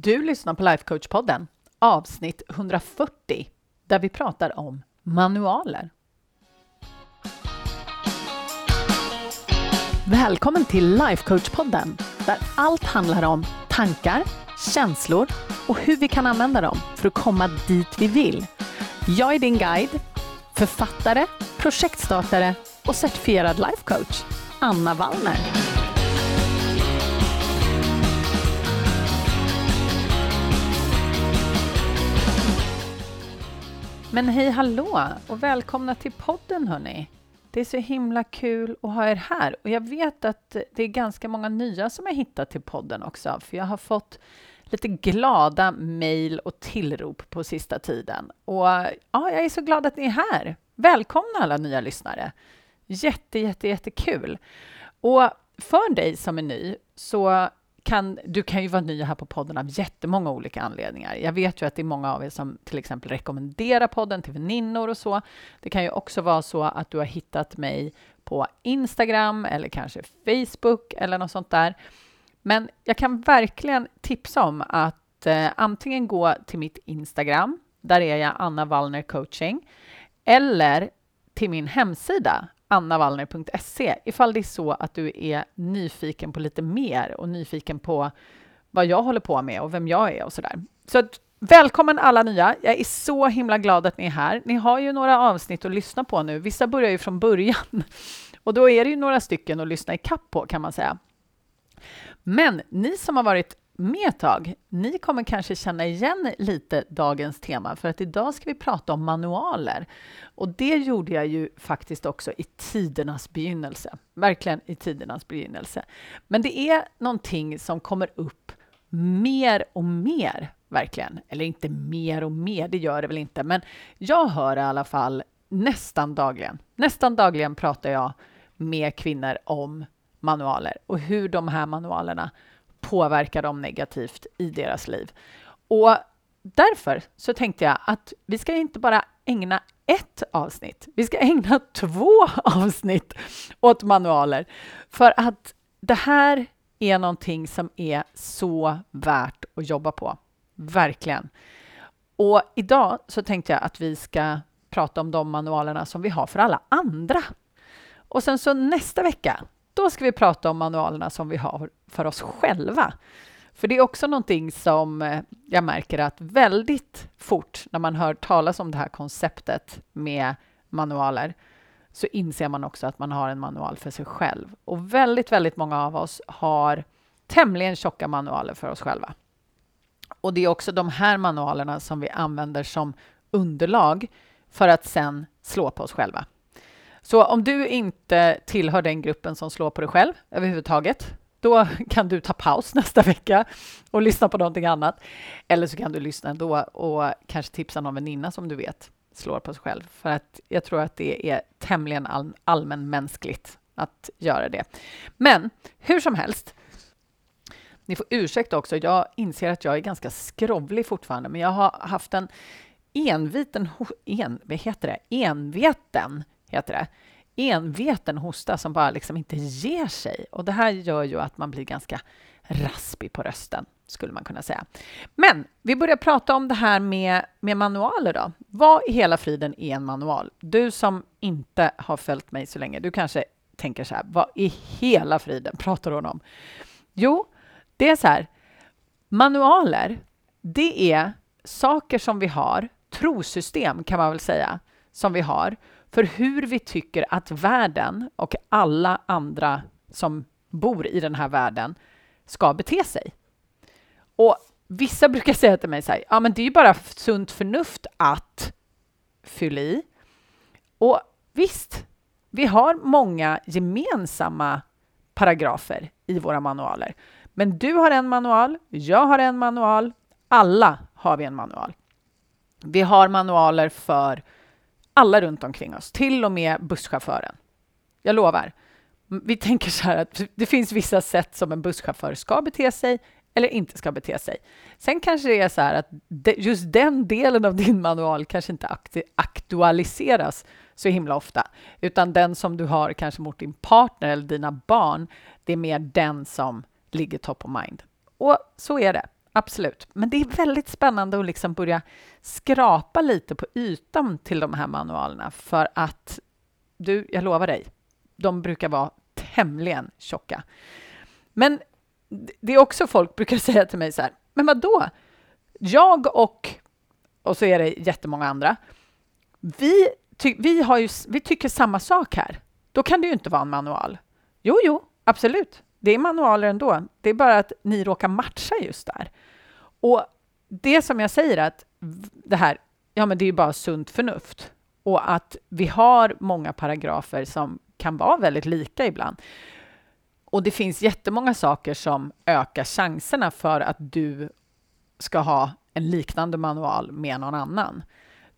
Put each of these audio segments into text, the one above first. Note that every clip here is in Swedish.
Du lyssnar på Lifecoach-podden, avsnitt 140, där vi pratar om manualer. Välkommen till Lifecoach-podden, där allt handlar om tankar, känslor och hur vi kan använda dem för att komma dit vi vill. Jag är din guide, författare, projektstartare och certifierad lifecoach, Anna Wallner. Men hej hallå och välkomna till podden hörni. Det är så himla kul att ha er här och jag vet att det är ganska många nya som har hittat till podden också, för jag har fått lite glada mejl och tillrop på sista tiden. Och ja, jag är så glad att ni är här. Välkomna alla nya lyssnare. Jätte, jätte, jättekul. Och för dig som är ny så kan, du kan ju vara ny här på podden av jättemånga olika anledningar. Jag vet ju att det är många av er som till exempel rekommenderar podden till väninnor och så. Det kan ju också vara så att du har hittat mig på Instagram eller kanske Facebook eller något sånt där. Men jag kan verkligen tipsa om att eh, antingen gå till mitt Instagram, där är jag Anna Wallner coaching, eller till min hemsida annavallner.se ifall det är så att du är nyfiken på lite mer och nyfiken på vad jag håller på med och vem jag är och sådär. Så att, välkommen alla nya. Jag är så himla glad att ni är här. Ni har ju några avsnitt att lyssna på nu. Vissa börjar ju från början och då är det ju några stycken att lyssna i kapp på kan man säga. Men ni som har varit med ett tag, ni kommer kanske känna igen lite dagens tema, för att idag ska vi prata om manualer. Och det gjorde jag ju faktiskt också i tidernas begynnelse. Verkligen i tidernas begynnelse. Men det är någonting som kommer upp mer och mer, verkligen. Eller inte mer och mer, det gör det väl inte, men jag hör i alla fall nästan dagligen. Nästan dagligen pratar jag med kvinnor om manualer och hur de här manualerna påverkar dem negativt i deras liv. Och därför så tänkte jag att vi ska inte bara ägna ett avsnitt, vi ska ägna två avsnitt åt manualer. För att det här är någonting som är så värt att jobba på. Verkligen. Och idag så tänkte jag att vi ska prata om de manualerna som vi har för alla andra. Och sen så nästa vecka då ska vi prata om manualerna som vi har för oss själva. För det är också någonting som eh, jag märker att väldigt fort när man hör talas om det här konceptet med manualer så inser man också att man har en manual för sig själv. Och väldigt, väldigt många av oss har tämligen tjocka manualer för oss själva. Och det är också de här manualerna som vi använder som underlag för att sen slå på oss själva. Så om du inte tillhör den gruppen som slår på dig själv överhuvudtaget, då kan du ta paus nästa vecka och lyssna på någonting annat. Eller så kan du lyssna ändå och kanske tipsa någon väninna som du vet slår på sig själv. För att jag tror att det är tämligen all, allmänmänskligt att göra det. Men hur som helst, ni får ursäkta också, jag inser att jag är ganska skrovlig fortfarande, men jag har haft en enviten, en, vad heter det, enveten heter det, enveten hosta som bara liksom inte ger sig. Och det här gör ju att man blir ganska raspig på rösten, skulle man kunna säga. Men vi börjar prata om det här med, med manualer då. Vad i hela friden är en manual? Du som inte har följt mig så länge, du kanske tänker så här, vad i hela friden pratar hon om? Jo, det är så här, manualer, det är saker som vi har, trosystem kan man väl säga, som vi har, för hur vi tycker att världen och alla andra som bor i den här världen ska bete sig. Och vissa brukar säga till mig så här, ja men det är ju bara sunt förnuft att fylla i. Och visst, vi har många gemensamma paragrafer i våra manualer. Men du har en manual, jag har en manual, alla har vi en manual. Vi har manualer för alla runt omkring oss, till och med busschauffören. Jag lovar. Vi tänker så här att det finns vissa sätt som en busschaufför ska bete sig eller inte ska bete sig. Sen kanske det är så här att just den delen av din manual kanske inte aktualiseras så himla ofta, utan den som du har kanske mot din partner eller dina barn, det är mer den som ligger top of mind. Och så är det absolut. Men det är väldigt spännande att liksom börja skrapa lite på ytan till de här manualerna för att du, jag lovar dig, de brukar vara tämligen tjocka. Men det är också folk brukar säga till mig så här, men vad då? Jag och, och så är det jättemånga andra, vi, ty, vi, har ju, vi tycker samma sak här. Då kan det ju inte vara en manual. Jo, jo, absolut. Det är manualer ändå. Det är bara att ni råkar matcha just där. Och det som jag säger att det här, ja men det är ju bara sunt förnuft. Och att vi har många paragrafer som kan vara väldigt lika ibland. Och det finns jättemånga saker som ökar chanserna för att du ska ha en liknande manual med någon annan.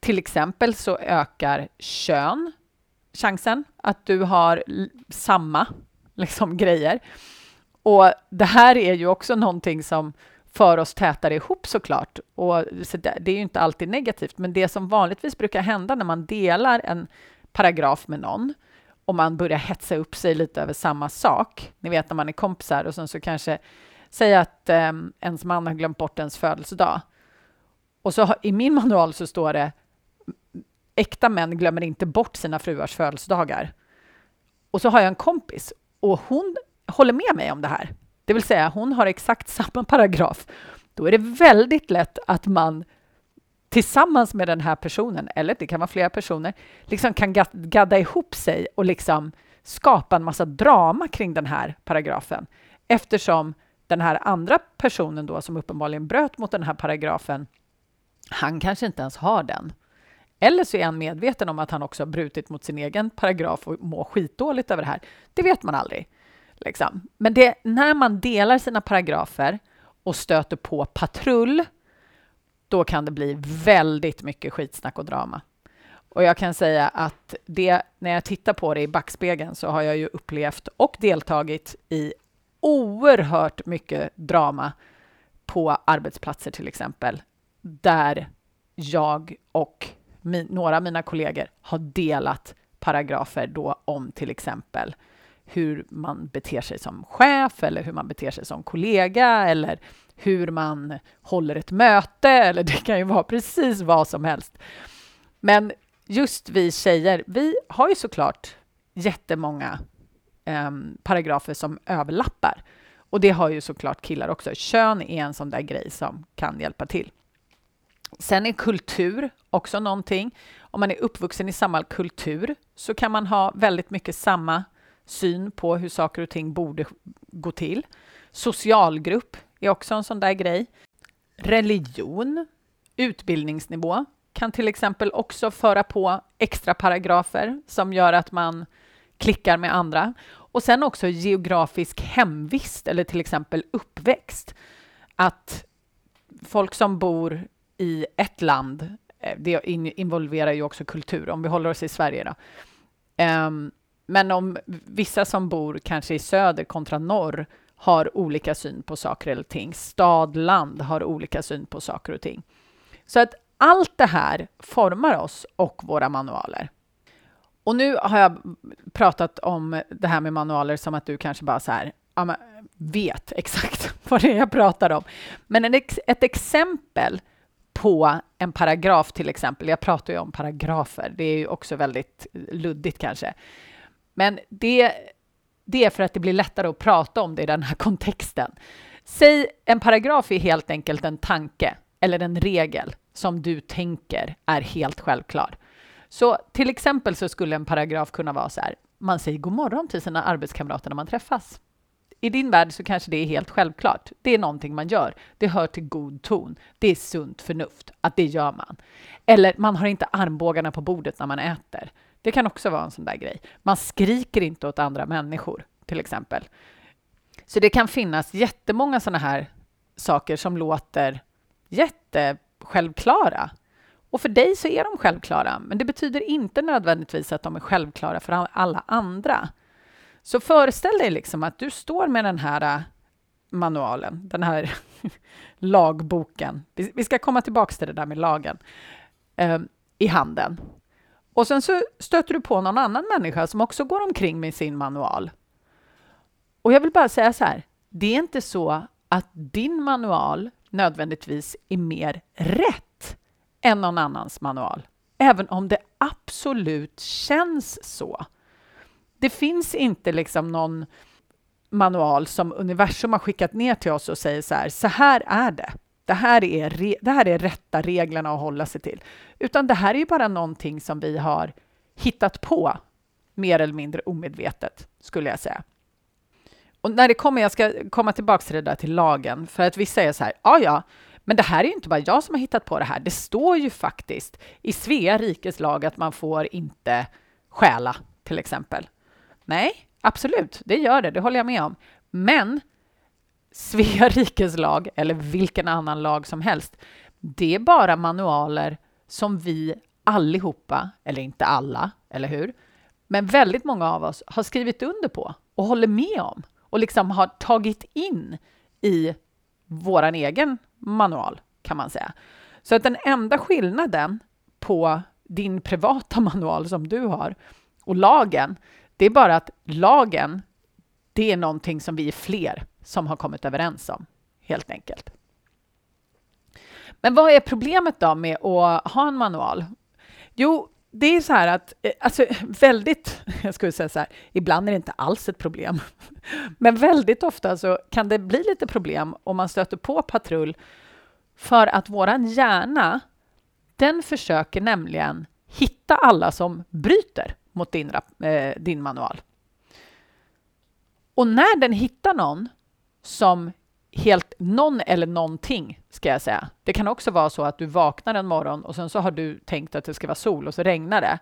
Till exempel så ökar kön chansen att du har samma liksom, grejer. Och det här är ju också någonting som för oss tätare ihop såklart. Och så det, är ju inte alltid negativt, men det som vanligtvis brukar hända när man delar en paragraf med någon och man börjar hetsa upp sig lite över samma sak. Ni vet när man är kompisar och sen så kanske säga att eh, ens man har glömt bort ens födelsedag. Och så har, i min manual så står det äkta män glömmer inte bort sina fruars födelsedagar. Och så har jag en kompis och hon håller med mig om det här. Det vill säga, hon har exakt samma paragraf. Då är det väldigt lätt att man tillsammans med den här personen, eller det kan vara flera personer, liksom kan gadda ihop sig och liksom skapa en massa drama kring den här paragrafen. Eftersom den här andra personen då, som uppenbarligen bröt mot den här paragrafen, han kanske inte ens har den. Eller så är han medveten om att han också har brutit mot sin egen paragraf och mår skitdåligt över det här. Det vet man aldrig. Liksom. Men det, när man delar sina paragrafer och stöter på patrull, då kan det bli väldigt mycket skitsnack och drama. Och jag kan säga att det, när jag tittar på det i backspegeln så har jag ju upplevt och deltagit i oerhört mycket drama på arbetsplatser till exempel, där jag och min, några av mina kollegor har delat paragrafer då om till exempel hur man beter sig som chef eller hur man beter sig som kollega eller hur man håller ett möte eller det kan ju vara precis vad som helst. Men just vi tjejer, vi har ju såklart jättemånga eh, paragrafer som överlappar. Och det har ju såklart killar också. Kön är en sån där grej som kan hjälpa till. Sen är kultur också någonting. Om man är uppvuxen i samma kultur så kan man ha väldigt mycket samma syn på hur saker och ting borde gå till. Socialgrupp är också en sån där grej. Religion, utbildningsnivå kan till exempel också föra på extra paragrafer som gör att man klickar med andra. Och sen också geografisk hemvist eller till exempel uppväxt. Att folk som bor i ett land, eh, det involverar ju också kultur, om vi håller oss i Sverige då. Ehm, men om vissa som bor kanske i söder kontra norr har olika syn på saker eller ting. Stad, land har olika syn på saker och ting. Så att allt det här formar oss och våra manualer. Och nu har jag pratat om det här med manualer som att du kanske bara så här, ja, vet exakt vad det är jag pratar om. Men ex ett exempel på en paragraf till exempel, jag pratar ju om paragrafer, det är ju också väldigt luddigt kanske. Men det, det är för att det blir lättare att prata om det i den här kontexten. Säg en paragraf är helt enkelt en tanke eller en regel som du tänker är helt självklar. Så till exempel så skulle en paragraf kunna vara så här. Man säger god morgon till sina arbetskamrater när man träffas. I din värld så kanske det är helt självklart. Det är någonting man gör. Det hör till god ton. Det är sunt förnuft att det gör man. Eller man har inte armbågarna på bordet när man äter. Det kan också vara en sån där grej. Man skriker inte åt andra människor, till exempel. Så det kan finnas jättemånga såna här saker som låter jättesjälvklara. Och för dig så är de självklara, men det betyder inte nödvändigtvis att de är självklara för alla andra. Så föreställ dig liksom att du står med den här äh, manualen, den här lagboken. Vi ska komma tillbaka till det där med lagen eh, i handen. Och sen så stöter du på någon annan människa som också går omkring med sin manual. Och jag vill bara säga så här, det är inte så att din manual nödvändigtvis är mer rätt än någon annans manual, även om det absolut känns så. Det finns inte liksom någon manual som universum har skickat ner till oss och säger så här, så här är det. Det här är, det här är rätta reglerna att hålla sig till. Utan det här är ju bara någonting som vi har hittat på mer eller mindre omedvetet, skulle jag säga. Och när det kommer, jag ska komma tillbaka till det där till lagen, för att vi säger så här, ja, ja, men det här är ju inte bara jag som har hittat på det här. Det står ju faktiskt i Svea rikes lag att man får inte stjäla, till exempel. Nej, absolut, det gör det, det håller jag med om. Men Svea rikes lag, eller vilken annan lag som helst, det är bara manualer som vi allihopa, eller inte alla, eller hur? Men väldigt många av oss har skrivit under på och håller med om och liksom har tagit in i vår egen manual, kan man säga. Så att den enda skillnaden på din privata manual som du har och lagen, det är bara att lagen, det är någonting som vi är fler som har kommit överens om, helt enkelt. Men vad är problemet då med att ha en manual? Jo, det är så här att, eh, alltså väldigt, jag skulle säga så här, ibland är det inte alls ett problem. Men väldigt ofta så kan det bli lite problem om man stöter på patrull för att våran hjärna, den försöker nämligen hitta alla som bryter mot din, eh, din manual. Och när den hittar någon som helt någon eller någonting, ska jag säga. Det kan också vara så att du vaknar en morgon och sen så har du tänkt att det ska vara sol och så regnar det.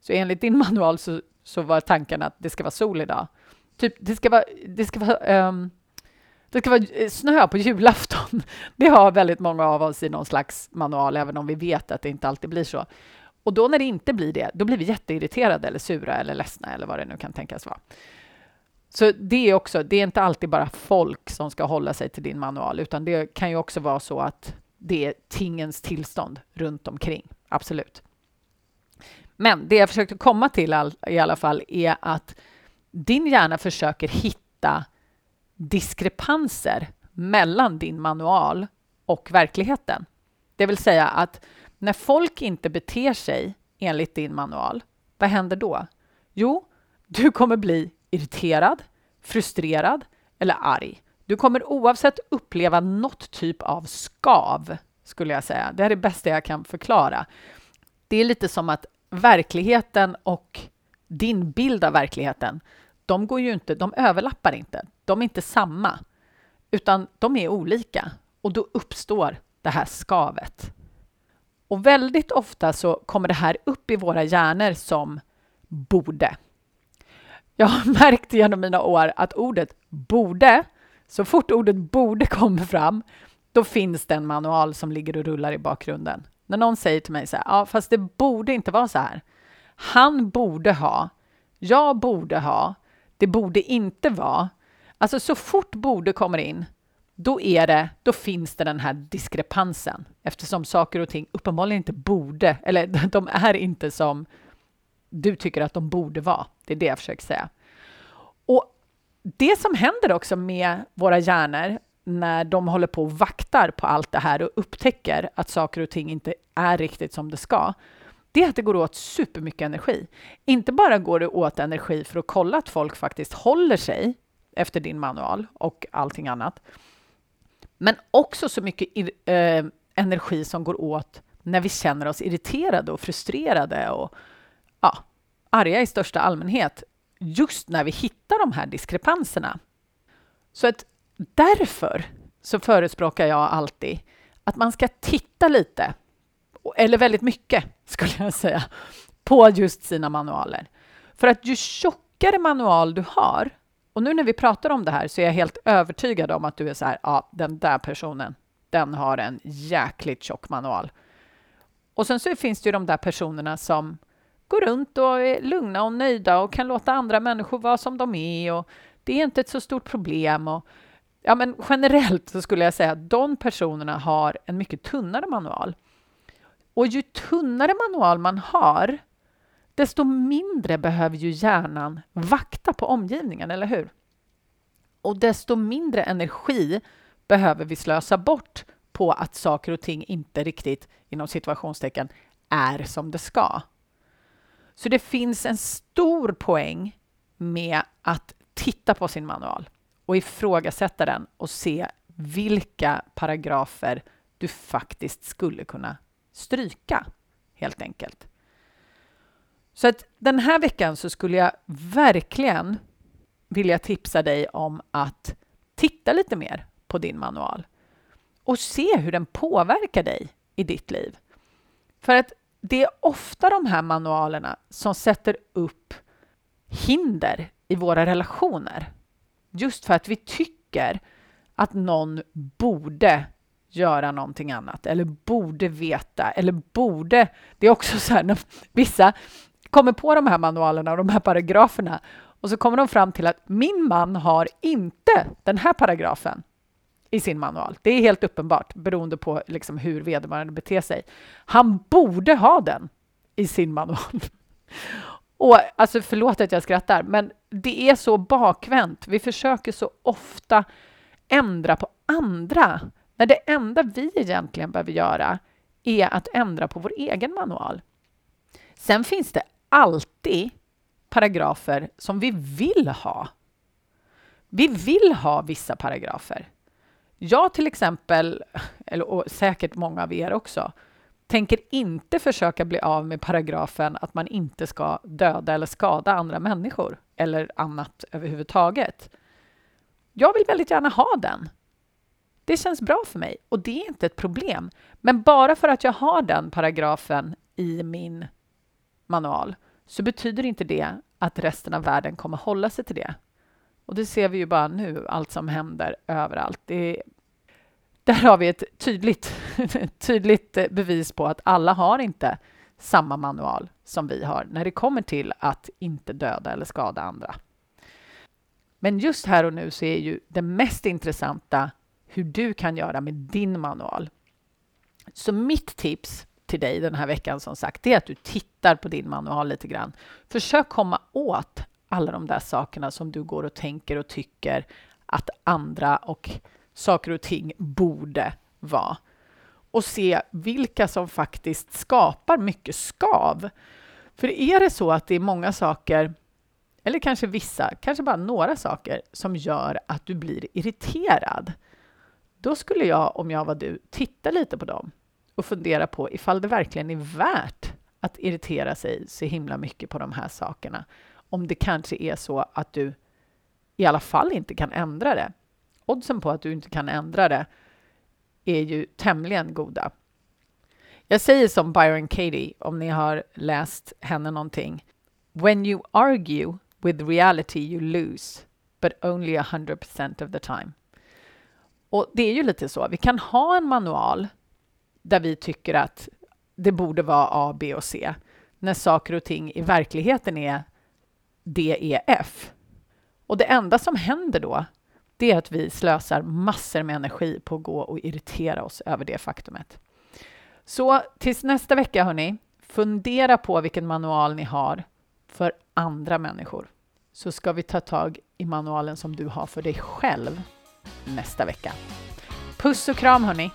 Så enligt din manual så, så var tanken att det ska vara sol idag. Typ, det ska vara, det ska vara, um, det ska vara eh, snö på julafton. Det har väldigt många av oss i någon slags manual, även om vi vet att det inte alltid blir så. Och då när det inte blir det, då blir vi jätteirriterade eller sura eller ledsna eller vad det nu kan tänkas vara. Så det är också, det är inte alltid bara folk som ska hålla sig till din manual, utan det kan ju också vara så att det är tingens tillstånd runt omkring. Absolut. Men det jag försökte komma till all, i alla fall är att din hjärna försöker hitta diskrepanser mellan din manual och verkligheten. Det vill säga att när folk inte beter sig enligt din manual, vad händer då? Jo, du kommer bli irriterad, frustrerad eller arg. Du kommer oavsett uppleva något typ av skav, skulle jag säga. Det är det bästa jag kan förklara. Det är lite som att verkligheten och din bild av verkligheten, de går ju inte, de överlappar inte. De är inte samma, utan de är olika och då uppstår det här skavet. Och väldigt ofta så kommer det här upp i våra hjärnor som borde. Jag har märkt genom mina år att ordet borde, så fort ordet borde kommer fram, då finns det en manual som ligger och rullar i bakgrunden. När någon säger till mig så här, ja fast det borde inte vara så här. Han borde ha, jag borde ha, det borde inte vara. Alltså så fort borde kommer in, då, är det, då finns det den här diskrepansen eftersom saker och ting uppenbarligen inte borde, eller de är inte som du tycker att de borde vara. Det är det jag försöker säga. Och det som händer också med våra hjärnor när de håller på och vaktar på allt det här och upptäcker att saker och ting inte är riktigt som det ska, det är att det går åt supermycket energi. Inte bara går det åt energi för att kolla att folk faktiskt håller sig efter din manual och allting annat, men också så mycket eh, energi som går åt när vi känner oss irriterade och frustrerade och arga i största allmänhet just när vi hittar de här diskrepanserna. Så att därför så förespråkar jag alltid att man ska titta lite, eller väldigt mycket skulle jag säga, på just sina manualer. För att ju tjockare manual du har, och nu när vi pratar om det här så är jag helt övertygad om att du är så här, ja, den där personen, den har en jäkligt tjock manual. Och sen så finns det ju de där personerna som går runt och är lugna och nöjda och kan låta andra människor vara som de är. Och det är inte ett så stort problem. Och, ja, men generellt så skulle jag säga att de personerna har en mycket tunnare manual. Och ju tunnare manual man har, desto mindre behöver ju hjärnan vakta på omgivningen, eller hur? Och desto mindre energi behöver vi slösa bort på att saker och ting inte riktigt, inom situationstecken, är som det ska. Så det finns en stor poäng med att titta på sin manual och ifrågasätta den och se vilka paragrafer du faktiskt skulle kunna stryka, helt enkelt. Så att den här veckan så skulle jag verkligen vilja tipsa dig om att titta lite mer på din manual och se hur den påverkar dig i ditt liv. För att det är ofta de här manualerna som sätter upp hinder i våra relationer. Just för att vi tycker att någon borde göra någonting annat eller borde veta eller borde... Det är också så här när vissa kommer på de här manualerna och de här paragraferna och så kommer de fram till att min man har inte den här paragrafen i sin manual. Det är helt uppenbart beroende på liksom hur vederbörande beter sig. Han borde ha den i sin manual. Och alltså förlåt att jag skrattar, men det är så bakvänt. Vi försöker så ofta ändra på andra, när det enda vi egentligen behöver göra är att ändra på vår egen manual. Sen finns det alltid paragrafer som vi vill ha. Vi vill ha vissa paragrafer. Jag till exempel, eller, och säkert många av er också, tänker inte försöka bli av med paragrafen att man inte ska döda eller skada andra människor eller annat överhuvudtaget. Jag vill väldigt gärna ha den. Det känns bra för mig och det är inte ett problem. Men bara för att jag har den paragrafen i min manual så betyder inte det att resten av världen kommer hålla sig till det. Och det ser vi ju bara nu, allt som händer överallt. Det där har vi ett tydligt, tydligt bevis på att alla har inte samma manual som vi har när det kommer till att inte döda eller skada andra. Men just här och nu så är ju det mest intressanta hur du kan göra med din manual. Så mitt tips till dig den här veckan som sagt, det är att du tittar på din manual lite grann. Försök komma åt alla de där sakerna som du går och tänker och tycker att andra och saker och ting borde vara och se vilka som faktiskt skapar mycket skav. För är det så att det är många saker, eller kanske vissa, kanske bara några saker som gör att du blir irriterad, då skulle jag, om jag var du, titta lite på dem och fundera på ifall det verkligen är värt att irritera sig så himla mycket på de här sakerna. Om det kanske är så att du i alla fall inte kan ändra det oddsen på att du inte kan ändra det är ju tämligen goda. Jag säger som Byron Katie, om ni har läst henne någonting. When you argue with reality you lose, but only 100% of the time. Och det är ju lite så. Vi kan ha en manual där vi tycker att det borde vara A, B och C, när saker och ting i verkligheten är DEF. Och det enda som händer då, det är att vi slösar massor med energi på att gå och irritera oss över det faktumet. Så tills nästa vecka, hörni, fundera på vilken manual ni har för andra människor. Så ska vi ta tag i manualen som du har för dig själv nästa vecka. Puss och kram, hörni!